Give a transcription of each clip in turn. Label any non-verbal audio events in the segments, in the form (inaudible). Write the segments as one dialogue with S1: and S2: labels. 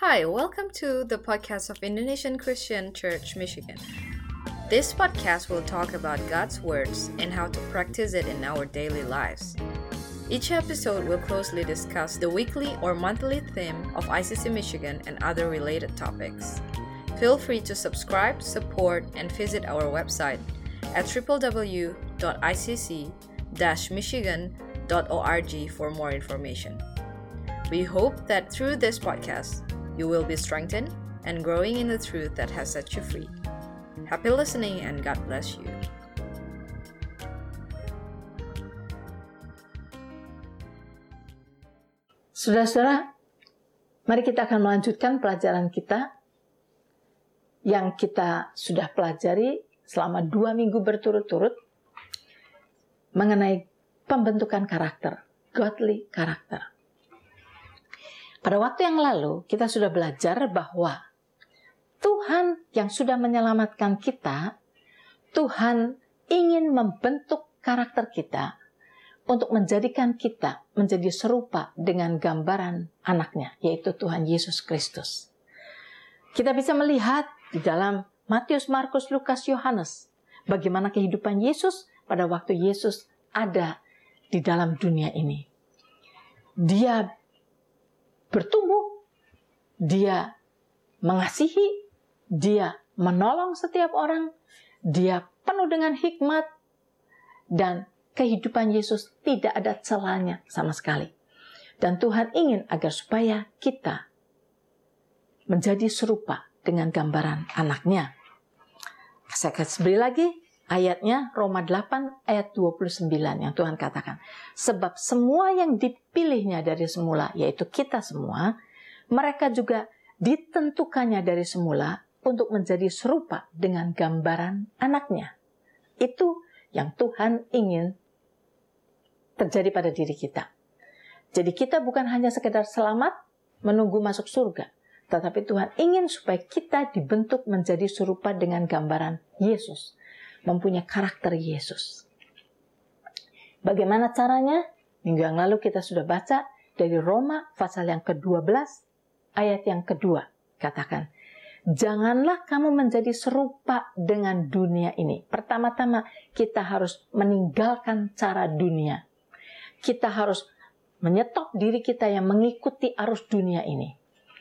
S1: Hi, welcome to the podcast of Indonesian Christian Church Michigan. This podcast will talk about God's words and how to practice it in our daily lives. Each episode will closely discuss the weekly or monthly theme of ICC Michigan and other related topics. Feel free to subscribe, support, and visit our website at www.icc-michigan.org for more information. We hope that through this podcast, you will be strengthened and growing in the truth that has set you free. Happy listening and God bless you.
S2: Saudara-saudara, mari kita akan melanjutkan pelajaran kita yang kita sudah pelajari selama dua minggu berturut-turut mengenai pembentukan karakter, godly karakter. Pada waktu yang lalu, kita sudah belajar bahwa Tuhan yang sudah menyelamatkan kita, Tuhan ingin membentuk karakter kita untuk menjadikan kita menjadi serupa dengan gambaran anaknya, yaitu Tuhan Yesus Kristus. Kita bisa melihat di dalam Matius, Markus, Lukas, Yohanes, bagaimana kehidupan Yesus pada waktu Yesus ada di dalam dunia ini. Dia bertumbuh, dia mengasihi, dia menolong setiap orang, dia penuh dengan hikmat, dan kehidupan Yesus tidak ada celahnya sama sekali. Dan Tuhan ingin agar supaya kita menjadi serupa dengan gambaran anaknya. Saya kasih beri lagi ayatnya Roma 8 ayat 29 yang Tuhan katakan. Sebab semua yang dipilihnya dari semula, yaitu kita semua, mereka juga ditentukannya dari semula untuk menjadi serupa dengan gambaran anaknya. Itu yang Tuhan ingin terjadi pada diri kita. Jadi kita bukan hanya sekedar selamat menunggu masuk surga, tetapi Tuhan ingin supaya kita dibentuk menjadi serupa dengan gambaran Yesus mempunyai karakter Yesus. Bagaimana caranya? Minggu yang lalu kita sudah baca dari Roma pasal yang ke-12 ayat yang kedua. Katakan, janganlah kamu menjadi serupa dengan dunia ini. Pertama-tama kita harus meninggalkan cara dunia. Kita harus menyetop diri kita yang mengikuti arus dunia ini.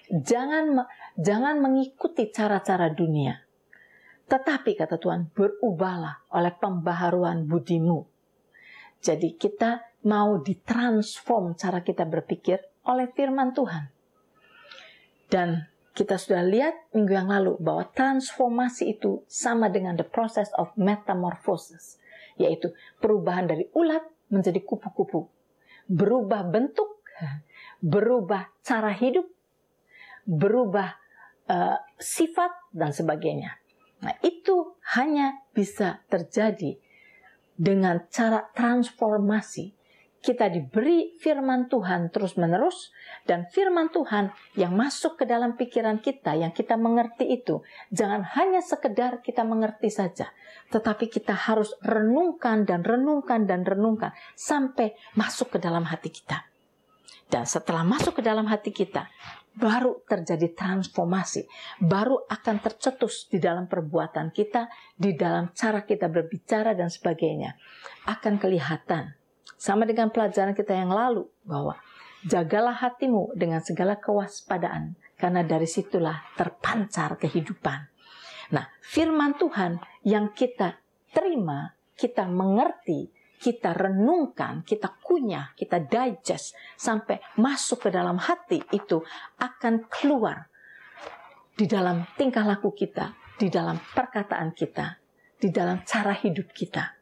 S2: Jangan jangan mengikuti cara-cara dunia. Tetapi kata Tuhan, berubahlah oleh pembaharuan budimu. Jadi kita mau ditransform cara kita berpikir oleh firman Tuhan. Dan kita sudah lihat minggu yang lalu bahwa transformasi itu sama dengan the process of metamorphosis, yaitu perubahan dari ulat menjadi kupu-kupu. Berubah bentuk, berubah cara hidup, berubah uh, sifat dan sebagainya. Nah, itu hanya bisa terjadi dengan cara transformasi. Kita diberi firman Tuhan terus-menerus dan firman Tuhan yang masuk ke dalam pikiran kita yang kita mengerti itu jangan hanya sekedar kita mengerti saja, tetapi kita harus renungkan dan renungkan dan renungkan sampai masuk ke dalam hati kita. Dan setelah masuk ke dalam hati kita, baru terjadi transformasi, baru akan tercetus di dalam perbuatan kita, di dalam cara kita berbicara dan sebagainya. Akan kelihatan sama dengan pelajaran kita yang lalu bahwa jagalah hatimu dengan segala kewaspadaan karena dari situlah terpancar kehidupan. Nah, firman Tuhan yang kita terima, kita mengerti, kita renungkan, kita kunyah, kita digest sampai masuk ke dalam hati itu akan keluar di dalam tingkah laku kita, di dalam perkataan kita, di dalam cara hidup kita.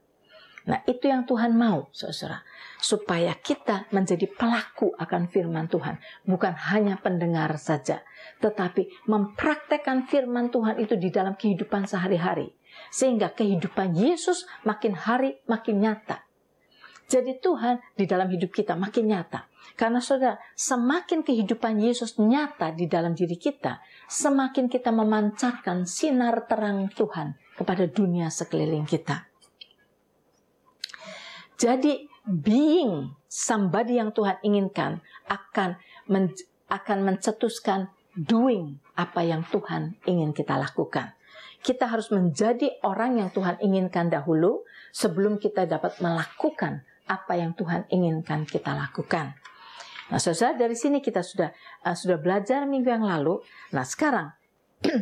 S2: Nah, itu yang Tuhan mau, saudara, supaya kita menjadi pelaku akan firman Tuhan, bukan hanya pendengar saja, tetapi mempraktekkan firman Tuhan itu di dalam kehidupan sehari-hari, sehingga kehidupan Yesus makin hari makin nyata jadi Tuhan di dalam hidup kita makin nyata. Karena saudara, semakin kehidupan Yesus nyata di dalam diri kita, semakin kita memancarkan sinar terang Tuhan kepada dunia sekeliling kita. Jadi being somebody yang Tuhan inginkan akan men, akan mencetuskan doing apa yang Tuhan ingin kita lakukan. Kita harus menjadi orang yang Tuhan inginkan dahulu sebelum kita dapat melakukan apa yang Tuhan inginkan kita lakukan. Nah, saudara dari sini kita sudah uh, sudah belajar minggu yang lalu. Nah, sekarang (clears throat)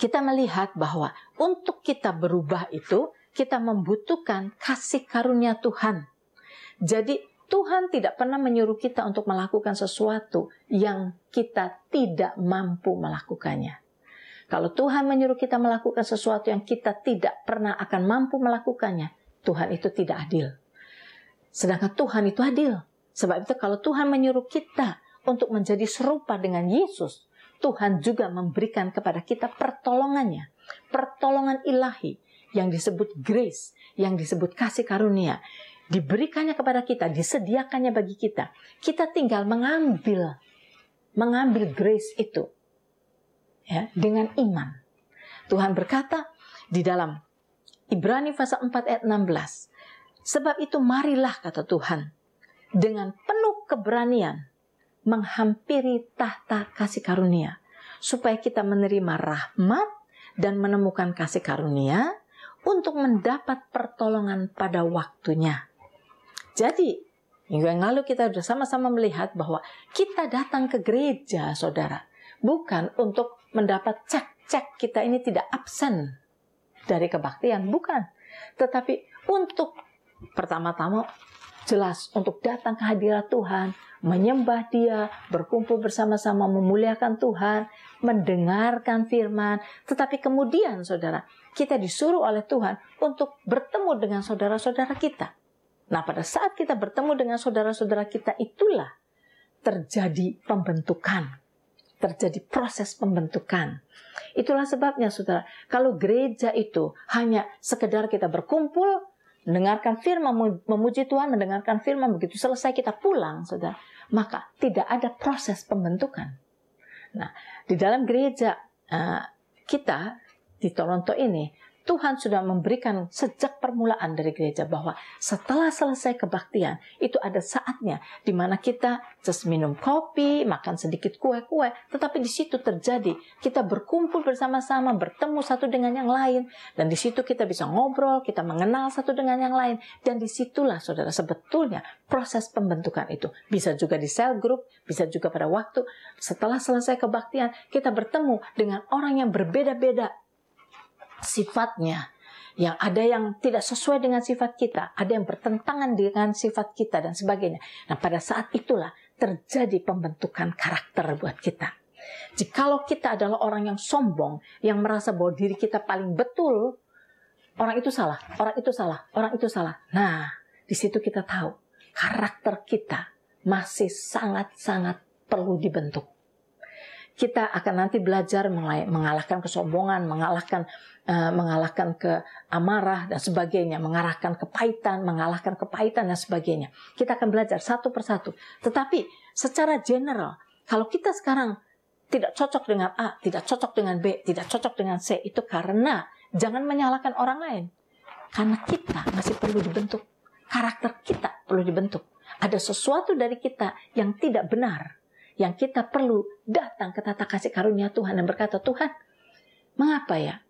S2: kita melihat bahwa untuk kita berubah itu kita membutuhkan kasih karunia Tuhan. Jadi Tuhan tidak pernah menyuruh kita untuk melakukan sesuatu yang kita tidak mampu melakukannya. Kalau Tuhan menyuruh kita melakukan sesuatu yang kita tidak pernah akan mampu melakukannya, Tuhan itu tidak adil. Sedangkan Tuhan itu adil. Sebab itu kalau Tuhan menyuruh kita untuk menjadi serupa dengan Yesus, Tuhan juga memberikan kepada kita pertolongannya. Pertolongan ilahi yang disebut grace, yang disebut kasih karunia. Diberikannya kepada kita, disediakannya bagi kita. Kita tinggal mengambil mengambil grace itu ya dengan iman. Tuhan berkata di dalam Ibrani pasal 4 ayat 16. Sebab itu marilah kata Tuhan dengan penuh keberanian menghampiri tahta kasih karunia supaya kita menerima rahmat dan menemukan kasih karunia untuk mendapat pertolongan pada waktunya. Jadi, minggu yang lalu kita sudah sama-sama melihat bahwa kita datang ke gereja, saudara, bukan untuk mendapat cek-cek kita ini tidak absen dari kebaktian, bukan. Tetapi untuk pertama-tama jelas untuk datang ke hadirat Tuhan, menyembah Dia, berkumpul bersama-sama memuliakan Tuhan, mendengarkan firman. Tetapi kemudian saudara, kita disuruh oleh Tuhan untuk bertemu dengan saudara-saudara kita. Nah, pada saat kita bertemu dengan saudara-saudara kita itulah terjadi pembentukan terjadi proses pembentukan. Itulah sebabnya saudara, kalau gereja itu hanya sekedar kita berkumpul, mendengarkan firman, memuji Tuhan, mendengarkan firman, begitu selesai kita pulang, saudara, maka tidak ada proses pembentukan. Nah, di dalam gereja uh, kita di Toronto ini, Tuhan sudah memberikan sejak permulaan dari gereja bahwa setelah selesai kebaktian itu ada saatnya di mana kita just minum kopi, makan sedikit kue-kue, tetapi di situ terjadi kita berkumpul bersama-sama, bertemu satu dengan yang lain. Dan di situ kita bisa ngobrol, kita mengenal satu dengan yang lain. Dan di situlah saudara sebetulnya proses pembentukan itu. Bisa juga di cell group, bisa juga pada waktu setelah selesai kebaktian kita bertemu dengan orang yang berbeda-beda sifatnya yang ada yang tidak sesuai dengan sifat kita, ada yang bertentangan dengan sifat kita dan sebagainya. Nah, pada saat itulah terjadi pembentukan karakter buat kita. Jikalau kita adalah orang yang sombong, yang merasa bahwa diri kita paling betul, orang itu salah, orang itu salah, orang itu salah. Nah, di situ kita tahu karakter kita masih sangat-sangat perlu dibentuk kita akan nanti belajar mengalahkan kesombongan, mengalahkan uh, mengalahkan ke amarah dan sebagainya, mengarahkan kepahitan, mengalahkan kepahitan dan sebagainya. Kita akan belajar satu persatu. Tetapi secara general, kalau kita sekarang tidak cocok dengan A, tidak cocok dengan B, tidak cocok dengan C, itu karena jangan menyalahkan orang lain. Karena kita masih perlu dibentuk. Karakter kita perlu dibentuk. Ada sesuatu dari kita yang tidak benar yang kita perlu datang ke tata kasih karunia Tuhan dan berkata, Tuhan, mengapa ya?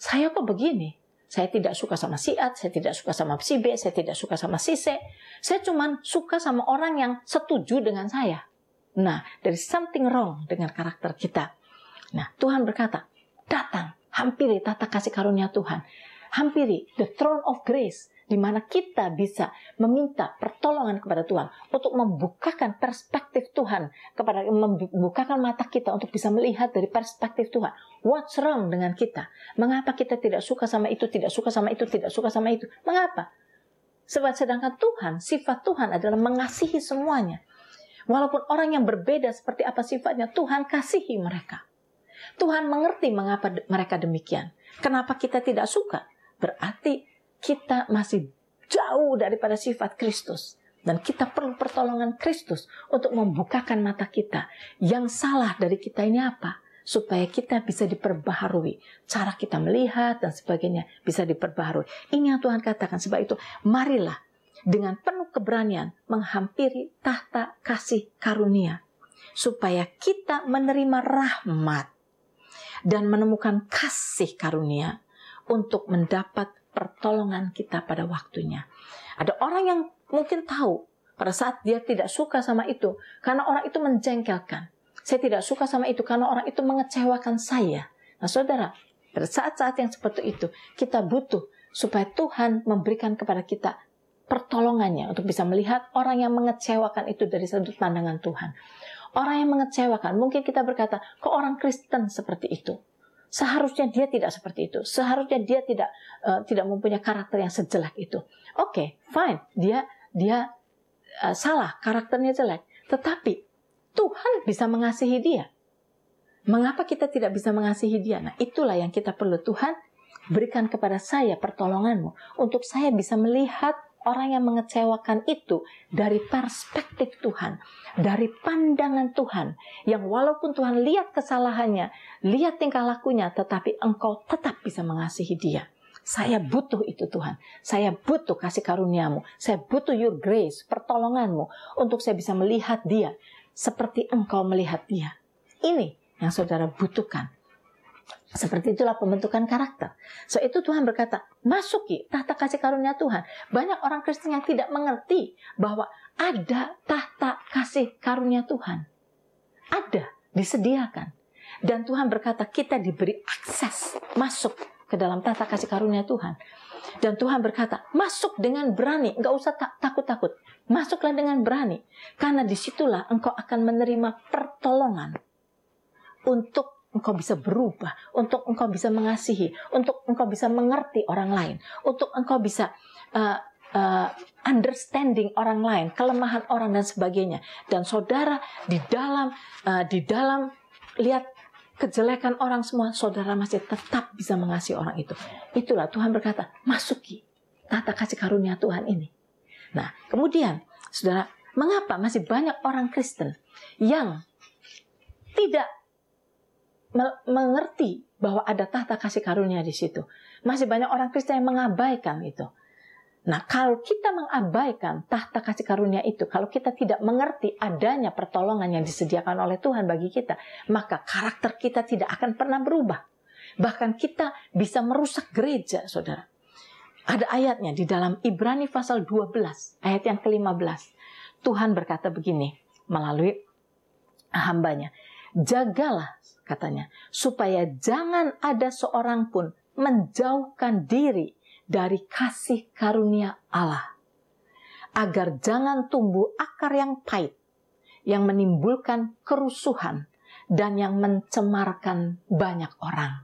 S2: Saya kok begini? Saya tidak suka sama si A, saya tidak suka sama si B, saya tidak suka sama si C. Saya cuma suka sama orang yang setuju dengan saya. Nah, dari something wrong dengan karakter kita. Nah, Tuhan berkata, datang, hampiri tata kasih karunia Tuhan. Hampiri the throne of grace di mana kita bisa meminta pertolongan kepada Tuhan untuk membukakan perspektif Tuhan kepada membukakan mata kita untuk bisa melihat dari perspektif Tuhan. What's wrong dengan kita? Mengapa kita tidak suka sama itu, tidak suka sama itu, tidak suka sama itu? Mengapa? Sebab sedangkan Tuhan, sifat Tuhan adalah mengasihi semuanya. Walaupun orang yang berbeda seperti apa sifatnya, Tuhan kasihi mereka. Tuhan mengerti mengapa mereka demikian. Kenapa kita tidak suka? Berarti kita masih jauh daripada sifat Kristus. Dan kita perlu pertolongan Kristus untuk membukakan mata kita. Yang salah dari kita ini apa? Supaya kita bisa diperbaharui. Cara kita melihat dan sebagainya bisa diperbaharui. Ini yang Tuhan katakan. Sebab itu marilah dengan penuh keberanian menghampiri tahta kasih karunia. supaya kita menerima rahmat dan menemukan kasih karunia untuk mendapat pertolongan kita pada waktunya. Ada orang yang mungkin tahu pada saat dia tidak suka sama itu karena orang itu menjengkelkan. Saya tidak suka sama itu karena orang itu mengecewakan saya. Nah, saudara, pada saat-saat yang seperti itu, kita butuh supaya Tuhan memberikan kepada kita pertolongannya untuk bisa melihat orang yang mengecewakan itu dari sudut pandangan Tuhan. Orang yang mengecewakan, mungkin kita berkata, kok orang Kristen seperti itu? Seharusnya dia tidak seperti itu. Seharusnya dia tidak uh, tidak mempunyai karakter yang sejelek itu. Oke, okay, fine. Dia dia uh, salah, karakternya jelek. Tetapi Tuhan bisa mengasihi dia. Mengapa kita tidak bisa mengasihi dia? Nah, itulah yang kita perlu. Tuhan, berikan kepada saya pertolonganmu untuk saya bisa melihat orang yang mengecewakan itu dari perspektif Tuhan, dari pandangan Tuhan, yang walaupun Tuhan lihat kesalahannya, lihat tingkah lakunya, tetapi engkau tetap bisa mengasihi dia. Saya butuh itu Tuhan. Saya butuh kasih karuniamu. Saya butuh your grace, pertolonganmu. Untuk saya bisa melihat dia seperti engkau melihat dia. Ini yang saudara butuhkan seperti itulah pembentukan karakter. So itu Tuhan berkata, masuki tahta kasih karunia Tuhan. Banyak orang Kristen yang tidak mengerti bahwa ada tahta kasih karunia Tuhan. Ada, disediakan. Dan Tuhan berkata, kita diberi akses masuk ke dalam tahta kasih karunia Tuhan. Dan Tuhan berkata, masuk dengan berani, nggak usah takut-takut. Masuklah dengan berani. Karena di situlah engkau akan menerima pertolongan untuk engkau bisa berubah, untuk engkau bisa mengasihi, untuk engkau bisa mengerti orang lain, untuk engkau bisa uh, uh, understanding orang lain, kelemahan orang dan sebagainya. Dan saudara di dalam uh, di dalam lihat kejelekan orang semua, saudara masih tetap bisa mengasihi orang itu. Itulah Tuhan berkata, masuki tata kasih karunia Tuhan ini. Nah, kemudian, saudara, mengapa masih banyak orang Kristen yang tidak mengerti bahwa ada tahta kasih karunia di situ. Masih banyak orang Kristen yang mengabaikan itu. Nah, kalau kita mengabaikan tahta kasih karunia itu, kalau kita tidak mengerti adanya pertolongan yang disediakan oleh Tuhan bagi kita, maka karakter kita tidak akan pernah berubah. Bahkan kita bisa merusak gereja, saudara. Ada ayatnya di dalam Ibrani pasal 12, ayat yang ke-15. Tuhan berkata begini melalui hambanya. Jagalah katanya, supaya jangan ada seorang pun menjauhkan diri dari kasih karunia Allah. Agar jangan tumbuh akar yang pahit, yang menimbulkan kerusuhan, dan yang mencemarkan banyak orang.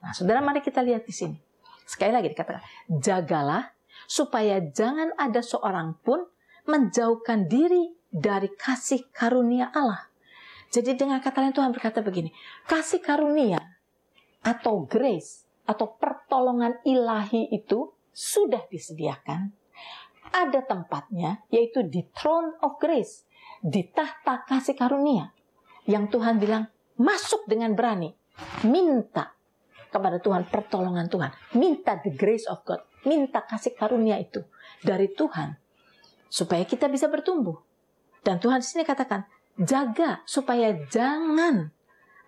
S2: Nah, saudara, mari kita lihat di sini. Sekali lagi dikatakan, jagalah supaya jangan ada seorang pun menjauhkan diri dari kasih karunia Allah. Jadi dengan kata lain Tuhan berkata begini, kasih karunia atau grace atau pertolongan ilahi itu sudah disediakan. Ada tempatnya yaitu di throne of grace, di tahta kasih karunia. Yang Tuhan bilang, masuk dengan berani, minta kepada Tuhan pertolongan Tuhan, minta the grace of God, minta kasih karunia itu dari Tuhan supaya kita bisa bertumbuh. Dan Tuhan di sini katakan, jaga supaya jangan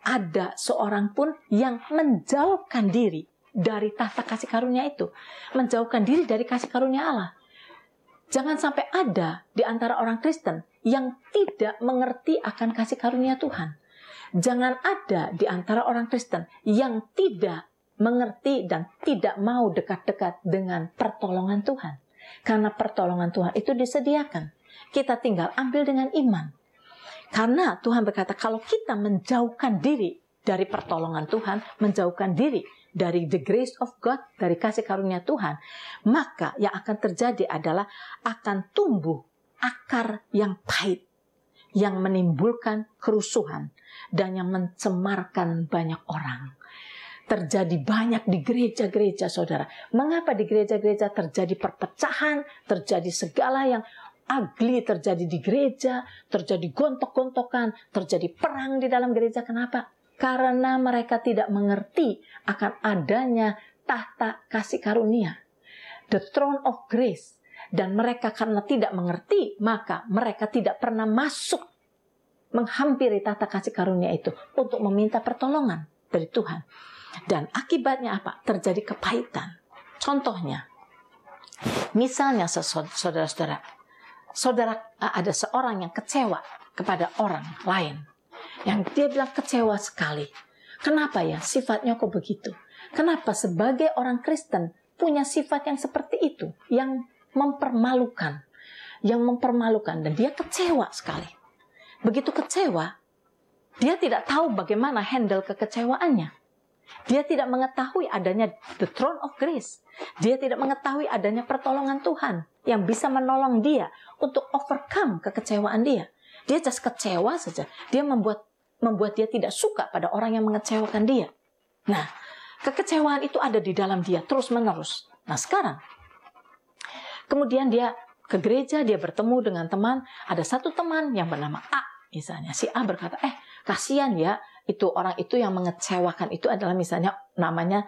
S2: ada seorang pun yang menjauhkan diri dari tahta kasih karunia itu. Menjauhkan diri dari kasih karunia Allah. Jangan sampai ada di antara orang Kristen yang tidak mengerti akan kasih karunia Tuhan. Jangan ada di antara orang Kristen yang tidak mengerti dan tidak mau dekat-dekat dengan pertolongan Tuhan. Karena pertolongan Tuhan itu disediakan. Kita tinggal ambil dengan iman. Karena Tuhan berkata, kalau kita menjauhkan diri dari pertolongan Tuhan, menjauhkan diri dari the grace of God, dari kasih karunia Tuhan, maka yang akan terjadi adalah akan tumbuh akar yang pahit, yang menimbulkan kerusuhan, dan yang mencemarkan banyak orang terjadi banyak di gereja-gereja saudara. Mengapa di gereja-gereja terjadi perpecahan, terjadi segala yang ugly terjadi di gereja, terjadi gontok-gontokan, terjadi perang di dalam gereja. Kenapa? Karena mereka tidak mengerti akan adanya tahta kasih karunia. The throne of grace. Dan mereka karena tidak mengerti, maka mereka tidak pernah masuk menghampiri tata kasih karunia itu untuk meminta pertolongan dari Tuhan. Dan akibatnya apa? Terjadi kepahitan. Contohnya, misalnya saudara-saudara, saudara ada seorang yang kecewa kepada orang lain. Yang dia bilang kecewa sekali. Kenapa ya sifatnya kok begitu? Kenapa sebagai orang Kristen punya sifat yang seperti itu? Yang mempermalukan. Yang mempermalukan. Dan dia kecewa sekali. Begitu kecewa, dia tidak tahu bagaimana handle kekecewaannya. Dia tidak mengetahui adanya the throne of grace. Dia tidak mengetahui adanya pertolongan Tuhan yang bisa menolong dia untuk overcome kekecewaan dia. Dia just kecewa saja. Dia membuat membuat dia tidak suka pada orang yang mengecewakan dia. Nah, kekecewaan itu ada di dalam dia terus-menerus. Nah, sekarang kemudian dia ke gereja, dia bertemu dengan teman, ada satu teman yang bernama A misalnya. Si A berkata, "Eh, kasihan ya, itu orang itu yang mengecewakan itu adalah misalnya namanya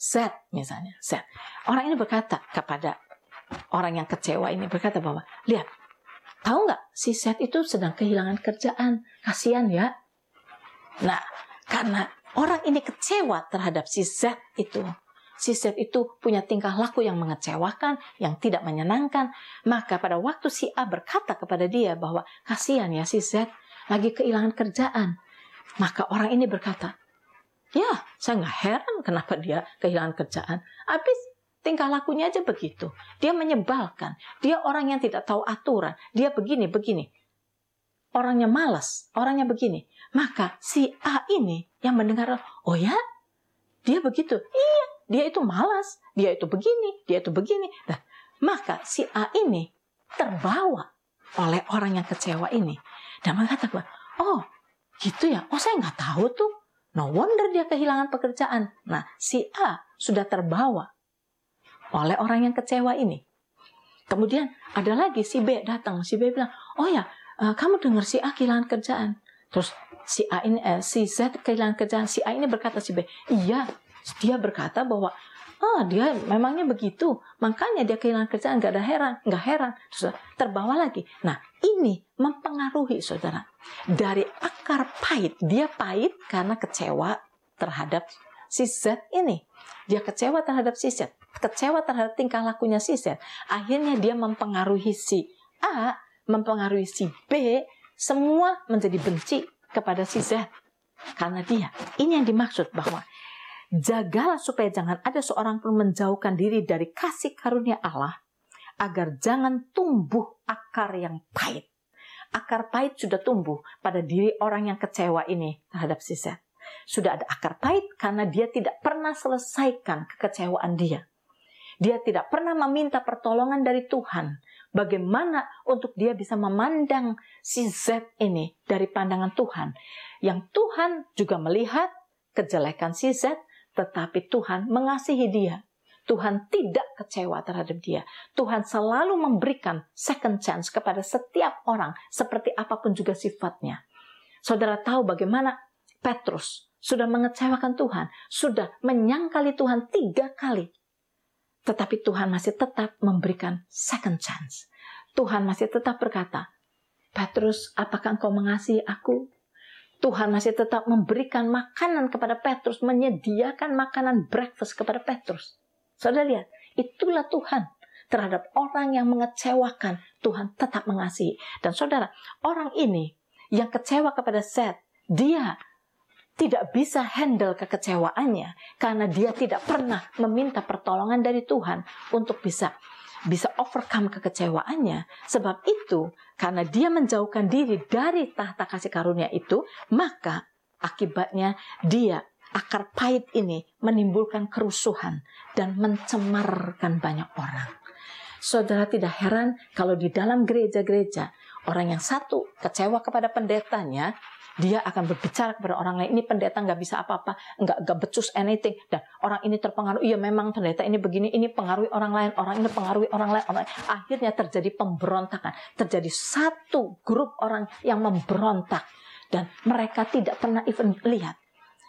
S2: Z misalnya Z. Orang ini berkata kepada orang yang kecewa ini berkata bahwa lihat tahu nggak si Z itu sedang kehilangan kerjaan? Kasihan ya. Nah, karena orang ini kecewa terhadap si Z itu, si Z itu punya tingkah laku yang mengecewakan, yang tidak menyenangkan, maka pada waktu si A berkata kepada dia bahwa kasihan ya si Z lagi kehilangan kerjaan, maka orang ini berkata, ya saya nggak heran kenapa dia kehilangan kerjaan. Habis tingkah lakunya aja begitu. Dia menyebalkan. Dia orang yang tidak tahu aturan. Dia begini, begini. Orangnya malas. Orangnya begini. Maka si A ini yang mendengar, oh ya, dia begitu. Iya, dia itu malas, dia itu begini, dia itu begini. Nah, maka si A ini terbawa oleh orang yang kecewa ini. Dan mengatakan, oh gitu ya, oh saya nggak tahu tuh. No wonder dia kehilangan pekerjaan. Nah, si A sudah terbawa oleh orang yang kecewa ini. Kemudian ada lagi si B datang. Si B bilang, oh ya, uh, kamu dengar si A kehilangan kerjaan. Terus si A ini eh, si Z kehilangan kerjaan si A ini berkata si B iya dia berkata bahwa oh dia memangnya begitu makanya dia kehilangan kerjaan nggak ada heran nggak heran terus terbawa lagi nah ini mempengaruhi saudara. Dari akar pahit dia pahit karena kecewa terhadap si Z ini. Dia kecewa terhadap si Z kecewa terhadap tingkah lakunya si Z akhirnya dia mempengaruhi si A mempengaruhi si B semua menjadi benci kepada si Z. Karena dia, ini yang dimaksud bahwa jagalah supaya jangan ada seorang pun menjauhkan diri dari kasih karunia Allah agar jangan tumbuh akar yang pahit. Akar pahit sudah tumbuh pada diri orang yang kecewa ini terhadap si Z. Sudah ada akar pahit karena dia tidak pernah selesaikan kekecewaan dia. Dia tidak pernah meminta pertolongan dari Tuhan bagaimana untuk dia bisa memandang si Z ini dari pandangan Tuhan. Yang Tuhan juga melihat kejelekan si Z, tetapi Tuhan mengasihi dia. Tuhan tidak kecewa terhadap dia. Tuhan selalu memberikan second chance kepada setiap orang, seperti apa pun juga sifatnya. Saudara tahu bagaimana Petrus sudah mengecewakan Tuhan, sudah menyangkali Tuhan tiga kali. Tetapi Tuhan masih tetap memberikan second chance. Tuhan masih tetap berkata, Petrus, apakah engkau mengasihi aku? Tuhan masih tetap memberikan makanan kepada Petrus, menyediakan makanan breakfast kepada Petrus. Saudara lihat, itulah Tuhan terhadap orang yang mengecewakan. Tuhan tetap mengasihi. Dan saudara, orang ini yang kecewa kepada Seth, dia tidak bisa handle kekecewaannya karena dia tidak pernah meminta pertolongan dari Tuhan untuk bisa bisa overcome kekecewaannya. Sebab itu, karena dia menjauhkan diri dari tahta kasih karunia itu, maka akibatnya dia akar pahit ini menimbulkan kerusuhan dan mencemarkan banyak orang. Saudara tidak heran kalau di dalam gereja-gereja orang yang satu kecewa kepada pendetanya, dia akan berbicara kepada orang lain ini pendeta nggak bisa apa-apa nggak nggak becus anything dan orang ini terpengaruh iya memang pendeta ini begini ini pengaruhi orang lain orang ini pengaruhi orang lain orang lain. akhirnya terjadi pemberontakan terjadi satu grup orang yang memberontak dan mereka tidak pernah even lihat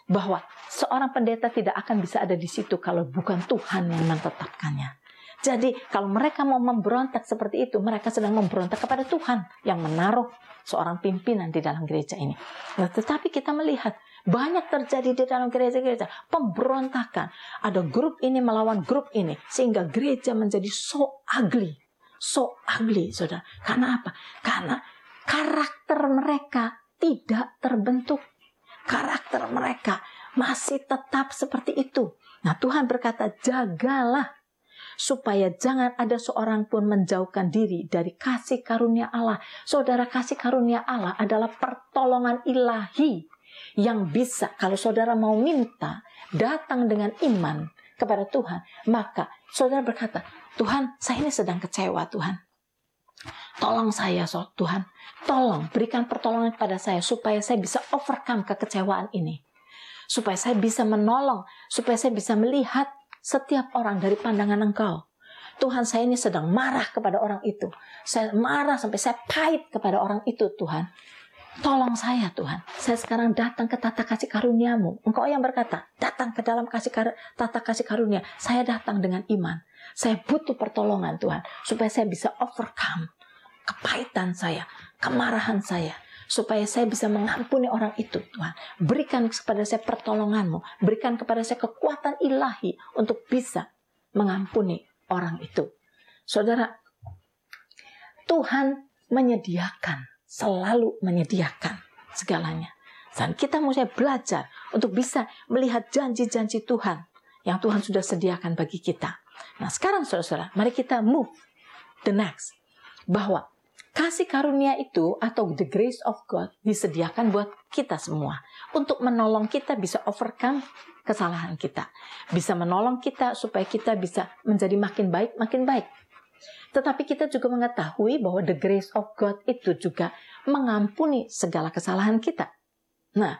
S2: bahwa seorang pendeta tidak akan bisa ada di situ kalau bukan Tuhan yang menetapkannya Jadi kalau mereka mau memberontak seperti itu, mereka sedang memberontak kepada Tuhan yang menaruh seorang pimpinan di dalam gereja ini. Nah, tetapi kita melihat banyak terjadi di dalam gereja-gereja pemberontakan. Ada grup ini melawan grup ini sehingga gereja menjadi so ugly, so ugly, saudara. Karena apa? Karena karakter mereka tidak terbentuk. Karakter mereka masih tetap seperti itu. Nah, Tuhan berkata, "Jagalah supaya jangan ada seorang pun menjauhkan diri dari kasih karunia Allah. Saudara, kasih karunia Allah adalah pertolongan ilahi yang bisa kalau saudara mau minta datang dengan iman kepada Tuhan, maka saudara berkata, Tuhan, saya ini sedang kecewa Tuhan. Tolong saya, so, Tuhan. Tolong berikan pertolongan kepada saya supaya saya bisa overcome kekecewaan ini. Supaya saya bisa menolong, supaya saya bisa melihat setiap orang dari pandangan engkau. Tuhan saya ini sedang marah kepada orang itu. Saya marah sampai saya pahit kepada orang itu Tuhan. Tolong saya Tuhan. Saya sekarang datang ke tata kasih karuniamu. Engkau yang berkata, datang ke dalam kasih kar tata kasih karunia. Saya datang dengan iman. Saya butuh pertolongan Tuhan. Supaya saya bisa overcome kepahitan saya, kemarahan saya supaya saya bisa mengampuni orang itu Tuhan. Berikan kepada saya pertolonganmu, berikan kepada saya kekuatan ilahi untuk bisa mengampuni orang itu. Saudara, Tuhan menyediakan, selalu menyediakan segalanya. Dan kita mesti belajar untuk bisa melihat janji-janji Tuhan yang Tuhan sudah sediakan bagi kita. Nah sekarang saudara-saudara, mari kita move the next. Bahwa Kasih karunia itu atau the grace of God disediakan buat kita semua untuk menolong kita bisa overcome kesalahan kita, bisa menolong kita supaya kita bisa menjadi makin baik, makin baik. Tetapi kita juga mengetahui bahwa the grace of God itu juga mengampuni segala kesalahan kita. Nah,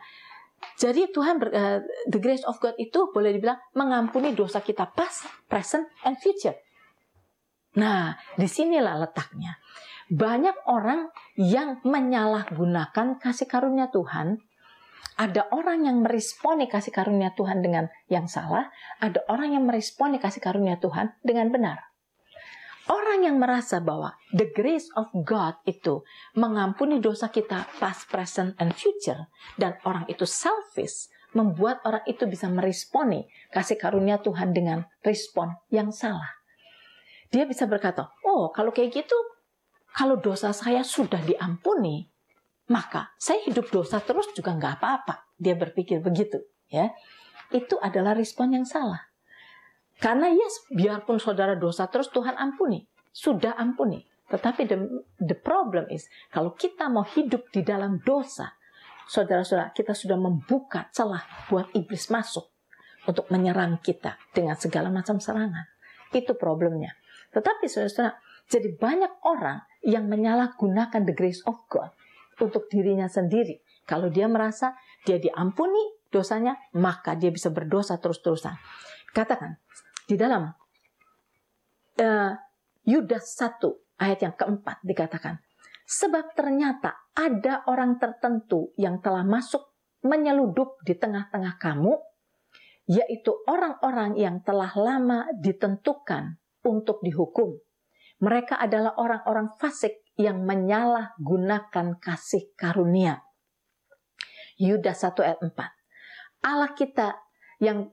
S2: jadi Tuhan uh, the grace of God itu boleh dibilang mengampuni dosa kita past, present, and future. Nah, di sinilah letaknya banyak orang yang menyalahgunakan kasih karunia Tuhan. Ada orang yang meresponi kasih karunia Tuhan dengan yang salah, ada orang yang meresponi kasih karunia Tuhan dengan benar. Orang yang merasa bahwa the grace of God itu mengampuni dosa kita past, present, and future, dan orang itu selfish, membuat orang itu bisa meresponi kasih karunia Tuhan dengan respon yang salah. Dia bisa berkata, oh kalau kayak gitu kalau dosa saya sudah diampuni, maka saya hidup dosa terus juga nggak apa-apa. Dia berpikir begitu, ya. Itu adalah respon yang salah. Karena yes, biarpun saudara dosa terus Tuhan ampuni, sudah ampuni. Tetapi the, the problem is kalau kita mau hidup di dalam dosa, saudara-saudara, kita sudah membuka celah buat iblis masuk untuk menyerang kita dengan segala macam serangan. Itu problemnya. Tetapi saudara-saudara, jadi banyak orang yang menyalahgunakan the grace of God untuk dirinya sendiri. Kalau dia merasa dia diampuni dosanya, maka dia bisa berdosa terus-terusan. Katakan di dalam uh, Yudas 1 ayat yang keempat dikatakan, sebab ternyata ada orang tertentu yang telah masuk menyeludup di tengah-tengah kamu, yaitu orang-orang yang telah lama ditentukan untuk dihukum mereka adalah orang-orang fasik yang menyalahgunakan kasih karunia. Yudas 1 ayat 4. Allah kita yang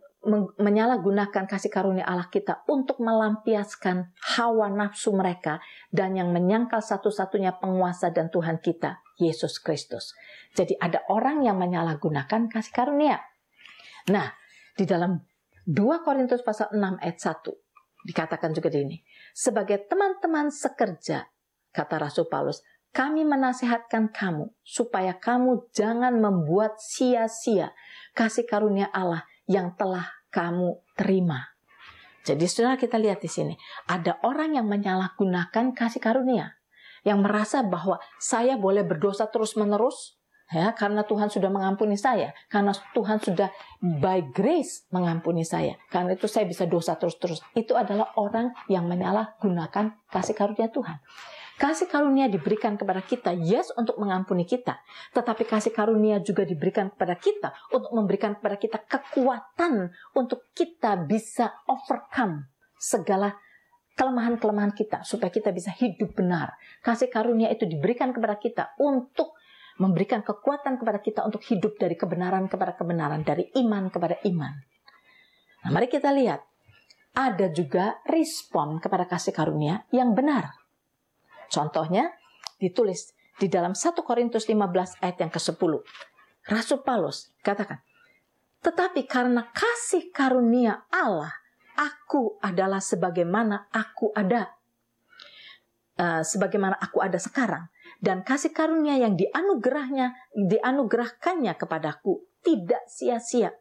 S2: menyalahgunakan kasih karunia Allah kita untuk melampiaskan hawa nafsu mereka dan yang menyangkal satu-satunya penguasa dan Tuhan kita, Yesus Kristus. Jadi ada orang yang menyalahgunakan kasih karunia. Nah, di dalam 2 Korintus pasal 6 ayat 1 dikatakan juga ini sebagai teman-teman sekerja, kata Rasul Paulus, kami menasihatkan kamu supaya kamu jangan membuat sia-sia kasih karunia Allah yang telah kamu terima. Jadi saudara kita lihat di sini, ada orang yang menyalahgunakan kasih karunia, yang merasa bahwa saya boleh berdosa terus-menerus, ya karena Tuhan sudah mengampuni saya karena Tuhan sudah by grace mengampuni saya. Karena itu saya bisa dosa terus-terus. Itu adalah orang yang menyalahgunakan kasih karunia Tuhan. Kasih karunia diberikan kepada kita yes untuk mengampuni kita. Tetapi kasih karunia juga diberikan kepada kita untuk memberikan kepada kita kekuatan untuk kita bisa overcome segala kelemahan-kelemahan kita supaya kita bisa hidup benar. Kasih karunia itu diberikan kepada kita untuk memberikan kekuatan kepada kita untuk hidup dari kebenaran kepada kebenaran, dari iman kepada iman. Nah, mari kita lihat. Ada juga respon kepada kasih karunia yang benar. Contohnya ditulis di dalam 1 Korintus 15 ayat yang ke-10. Rasul Paulus katakan, "Tetapi karena kasih karunia Allah aku adalah sebagaimana aku ada. Uh, sebagaimana aku ada sekarang. Dan kasih karunia yang dianugerahnya, dianugerahkannya kepadaku tidak sia-sia.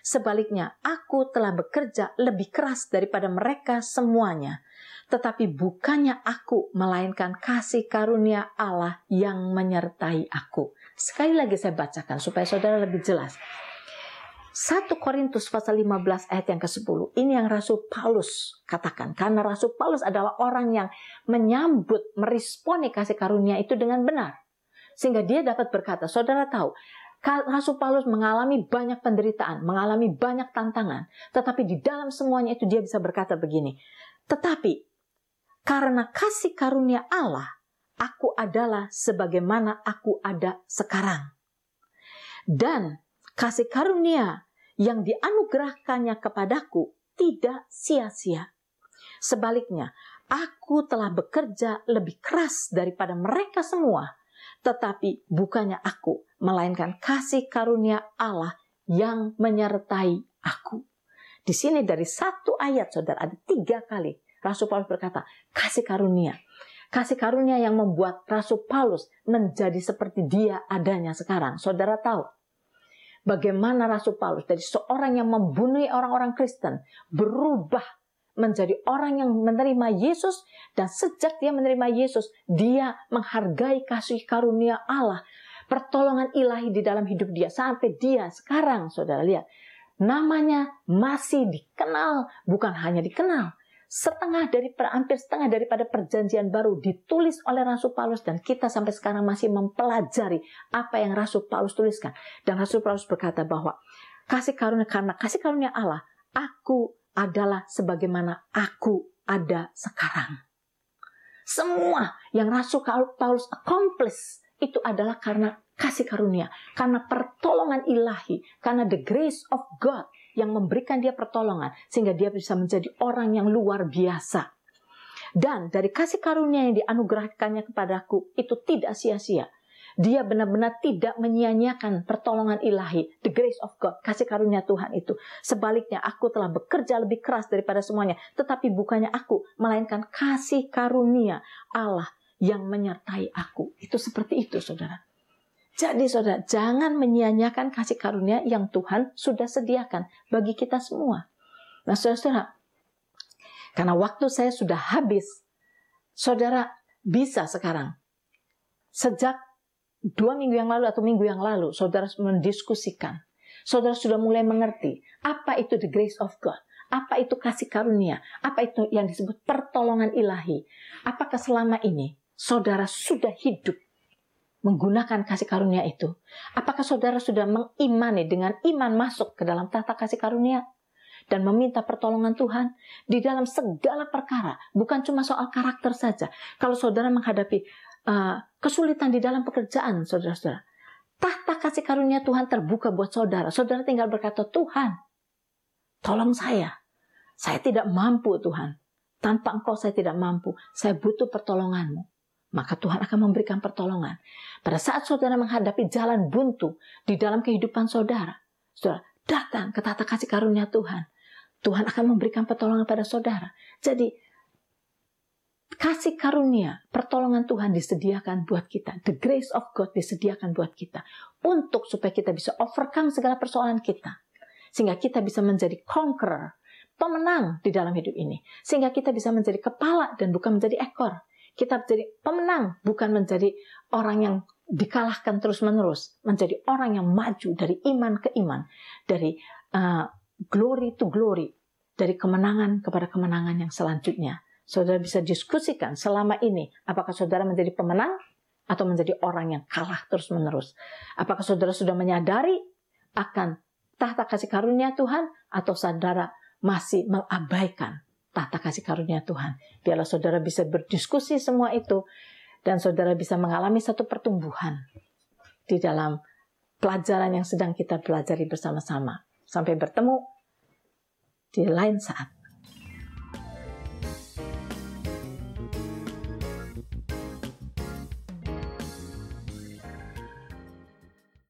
S2: Sebaliknya, aku telah bekerja lebih keras daripada mereka semuanya. Tetapi bukannya aku, melainkan kasih karunia Allah yang menyertai aku. Sekali lagi saya bacakan supaya saudara lebih jelas. 1 Korintus pasal 15 ayat yang ke-10. Ini yang Rasul Paulus katakan. Karena Rasul Paulus adalah orang yang menyambut, meresponi kasih karunia itu dengan benar. Sehingga dia dapat berkata, saudara tahu, Rasul Paulus mengalami banyak penderitaan, mengalami banyak tantangan. Tetapi di dalam semuanya itu dia bisa berkata begini. Tetapi karena kasih karunia Allah, aku adalah sebagaimana aku ada sekarang. Dan kasih karunia yang dianugerahkannya kepadaku tidak sia-sia. Sebaliknya, aku telah bekerja lebih keras daripada mereka semua, tetapi bukannya aku, melainkan kasih karunia Allah yang menyertai aku. Di sini dari satu ayat, saudara, ada tiga kali Rasul Paulus berkata, kasih karunia. Kasih karunia yang membuat Rasul Paulus menjadi seperti dia adanya sekarang. Saudara tahu, bagaimana Rasul Paulus dari seorang yang membunuh orang-orang Kristen berubah menjadi orang yang menerima Yesus. Dan sejak dia menerima Yesus dia menghargai kasih karunia Allah. Pertolongan ilahi di dalam hidup dia sampai dia sekarang saudara lihat. Namanya masih dikenal bukan hanya dikenal setengah dari hampir setengah daripada perjanjian baru ditulis oleh Rasul Paulus dan kita sampai sekarang masih mempelajari apa yang Rasul Paulus tuliskan. Dan Rasul Paulus berkata bahwa kasih karunia karena kasih karunia Allah aku adalah sebagaimana aku ada sekarang. Semua yang Rasul Paulus accomplish itu adalah karena kasih karunia, karena pertolongan ilahi, karena the grace of God yang memberikan dia pertolongan sehingga dia bisa menjadi orang yang luar biasa. Dan dari kasih karunia yang dianugerahkannya kepadaku itu tidak sia-sia. Dia benar-benar tidak menyia-nyiakan pertolongan ilahi, the grace of God, kasih karunia Tuhan itu. Sebaliknya, aku telah bekerja lebih keras daripada semuanya, tetapi bukannya aku, melainkan kasih karunia Allah yang menyertai aku. Itu seperti itu, saudara. Jadi saudara, jangan menyia-nyiakan kasih karunia yang Tuhan sudah sediakan bagi kita semua. Nah saudara, karena waktu saya sudah habis, saudara bisa sekarang. Sejak dua minggu yang lalu atau minggu yang lalu, saudara mendiskusikan. Saudara sudah mulai mengerti apa itu the grace of God. Apa itu kasih karunia? Apa itu yang disebut pertolongan ilahi? Apakah selama ini saudara sudah hidup menggunakan kasih karunia itu? Apakah saudara sudah mengimani dengan iman masuk ke dalam tata kasih karunia? Dan meminta pertolongan Tuhan di dalam segala perkara, bukan cuma soal karakter saja. Kalau saudara menghadapi uh, kesulitan di dalam pekerjaan, saudara-saudara, tahta kasih karunia Tuhan terbuka buat saudara. Saudara tinggal berkata, Tuhan, tolong saya. Saya tidak mampu Tuhan. Tanpa engkau saya tidak mampu. Saya butuh pertolonganmu maka Tuhan akan memberikan pertolongan. Pada saat saudara menghadapi jalan buntu di dalam kehidupan saudara, saudara datang ke tata kasih karunia Tuhan. Tuhan akan memberikan pertolongan pada saudara. Jadi, kasih karunia, pertolongan Tuhan disediakan buat kita. The grace of God disediakan buat kita. Untuk supaya kita bisa overcome segala persoalan kita. Sehingga kita bisa menjadi conqueror, pemenang di dalam hidup ini. Sehingga kita bisa menjadi kepala dan bukan menjadi ekor kita menjadi pemenang, bukan menjadi orang yang dikalahkan terus-menerus, menjadi orang yang maju dari iman ke iman, dari uh, glory to glory, dari kemenangan kepada kemenangan yang selanjutnya. Saudara bisa diskusikan selama ini, apakah saudara menjadi pemenang atau menjadi orang yang kalah terus-menerus. Apakah saudara sudah menyadari akan tahta kasih karunia Tuhan atau saudara masih mengabaikan tata kasih karunia Tuhan. Biarlah saudara bisa berdiskusi semua itu dan saudara bisa mengalami satu pertumbuhan di dalam pelajaran yang sedang kita pelajari bersama-sama. Sampai bertemu di lain saat.